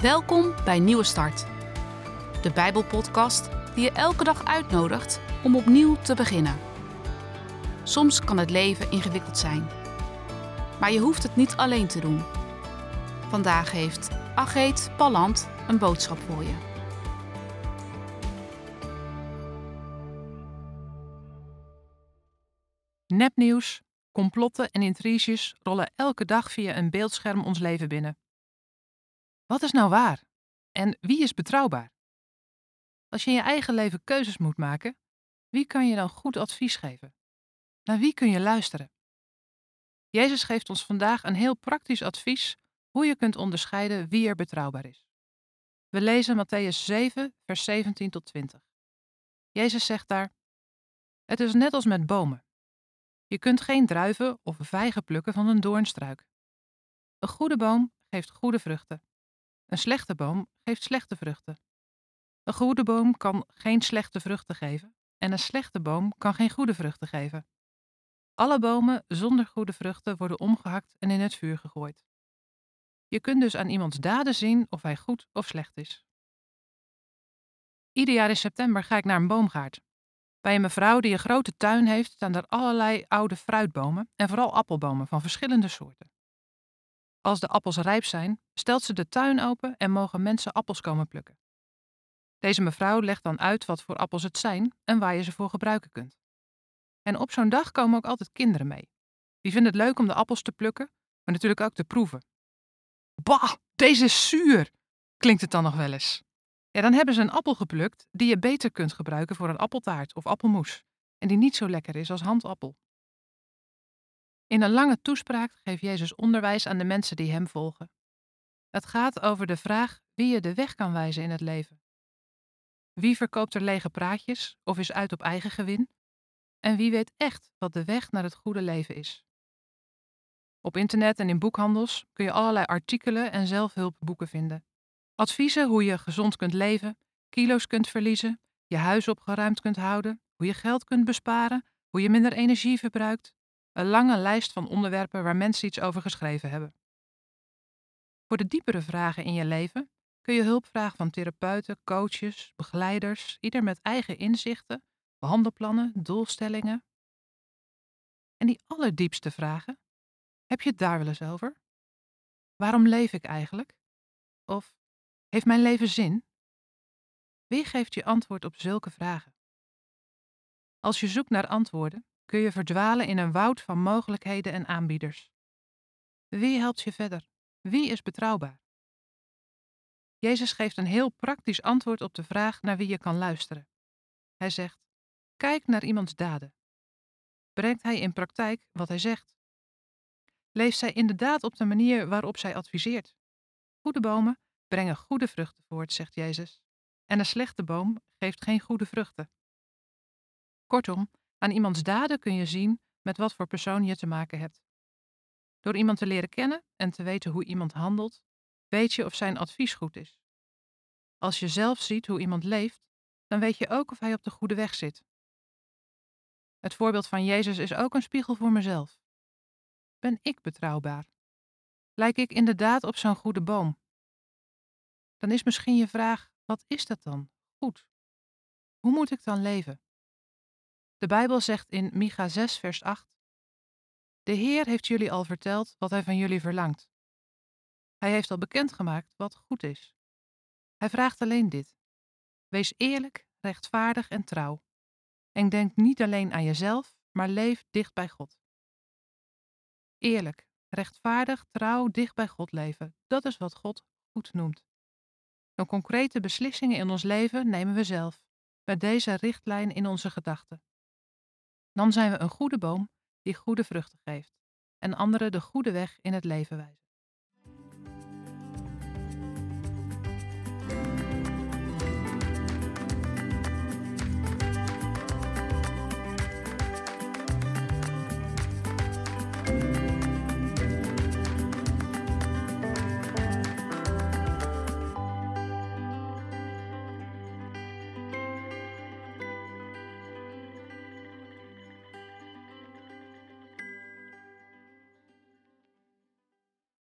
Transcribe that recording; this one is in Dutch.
Welkom bij Nieuwe Start, de Bijbelpodcast die je elke dag uitnodigt om opnieuw te beginnen. Soms kan het leven ingewikkeld zijn, maar je hoeft het niet alleen te doen. Vandaag heeft Ageet Palland een boodschap voor je. Nepnieuws, complotten en intriges rollen elke dag via een beeldscherm ons leven binnen. Wat is nou waar? En wie is betrouwbaar? Als je in je eigen leven keuzes moet maken, wie kan je dan goed advies geven? Naar wie kun je luisteren? Jezus geeft ons vandaag een heel praktisch advies hoe je kunt onderscheiden wie er betrouwbaar is. We lezen Matthäus 7, vers 17 tot 20. Jezus zegt daar: Het is net als met bomen. Je kunt geen druiven of vijgen plukken van een doornstruik. Een goede boom geeft goede vruchten. Een slechte boom geeft slechte vruchten. Een goede boom kan geen slechte vruchten geven en een slechte boom kan geen goede vruchten geven. Alle bomen zonder goede vruchten worden omgehakt en in het vuur gegooid. Je kunt dus aan iemands daden zien of hij goed of slecht is. Ieder jaar in september ga ik naar een boomgaard. Bij een mevrouw die een grote tuin heeft, staan er allerlei oude fruitbomen en vooral appelbomen van verschillende soorten. Als de appels rijp zijn, stelt ze de tuin open en mogen mensen appels komen plukken. Deze mevrouw legt dan uit wat voor appels het zijn en waar je ze voor gebruiken kunt. En op zo'n dag komen ook altijd kinderen mee. Die vinden het leuk om de appels te plukken, maar natuurlijk ook te proeven. Bah, deze is zuur, klinkt het dan nog wel eens. Ja, dan hebben ze een appel geplukt die je beter kunt gebruiken voor een appeltaart of appelmoes en die niet zo lekker is als handappel. In een lange toespraak geeft Jezus onderwijs aan de mensen die hem volgen. Het gaat over de vraag wie je de weg kan wijzen in het leven. Wie verkoopt er lege praatjes of is uit op eigen gewin? En wie weet echt wat de weg naar het goede leven is? Op internet en in boekhandels kun je allerlei artikelen en zelfhulpboeken vinden. Adviezen hoe je gezond kunt leven, kilo's kunt verliezen, je huis opgeruimd kunt houden, hoe je geld kunt besparen, hoe je minder energie verbruikt. Een lange lijst van onderwerpen waar mensen iets over geschreven hebben. Voor de diepere vragen in je leven kun je hulp vragen van therapeuten, coaches, begeleiders, ieder met eigen inzichten, behandelplannen, doelstellingen. En die allerdiepste vragen, heb je het daar wel eens over? Waarom leef ik eigenlijk? Of heeft mijn leven zin? Wie geeft je antwoord op zulke vragen? Als je zoekt naar antwoorden, kun je verdwalen in een woud van mogelijkheden en aanbieders. Wie helpt je verder? Wie is betrouwbaar? Jezus geeft een heel praktisch antwoord op de vraag naar wie je kan luisteren. Hij zegt: Kijk naar iemands daden. Brengt hij in praktijk wat hij zegt? Leeft zij inderdaad op de manier waarop zij adviseert? Goede bomen brengen goede vruchten voort, zegt Jezus. En een slechte boom geeft geen goede vruchten. Kortom, aan iemands daden kun je zien met wat voor persoon je te maken hebt. Door iemand te leren kennen en te weten hoe iemand handelt, weet je of zijn advies goed is. Als je zelf ziet hoe iemand leeft, dan weet je ook of hij op de goede weg zit. Het voorbeeld van Jezus is ook een spiegel voor mezelf. Ben ik betrouwbaar? Lijk ik inderdaad op zo'n goede boom? Dan is misschien je vraag: wat is dat dan? Goed. Hoe moet ik dan leven? De Bijbel zegt in Micha 6, vers 8: De Heer heeft jullie al verteld wat Hij van jullie verlangt. Hij heeft al bekendgemaakt wat goed is. Hij vraagt alleen dit: Wees eerlijk, rechtvaardig en trouw. En denk niet alleen aan jezelf, maar leef dicht bij God. Eerlijk, rechtvaardig, trouw, dicht bij God leven, dat is wat God goed noemt. De concrete beslissingen in ons leven nemen we zelf, met deze richtlijn in onze gedachten. Dan zijn we een goede boom die goede vruchten geeft en anderen de goede weg in het leven wijst.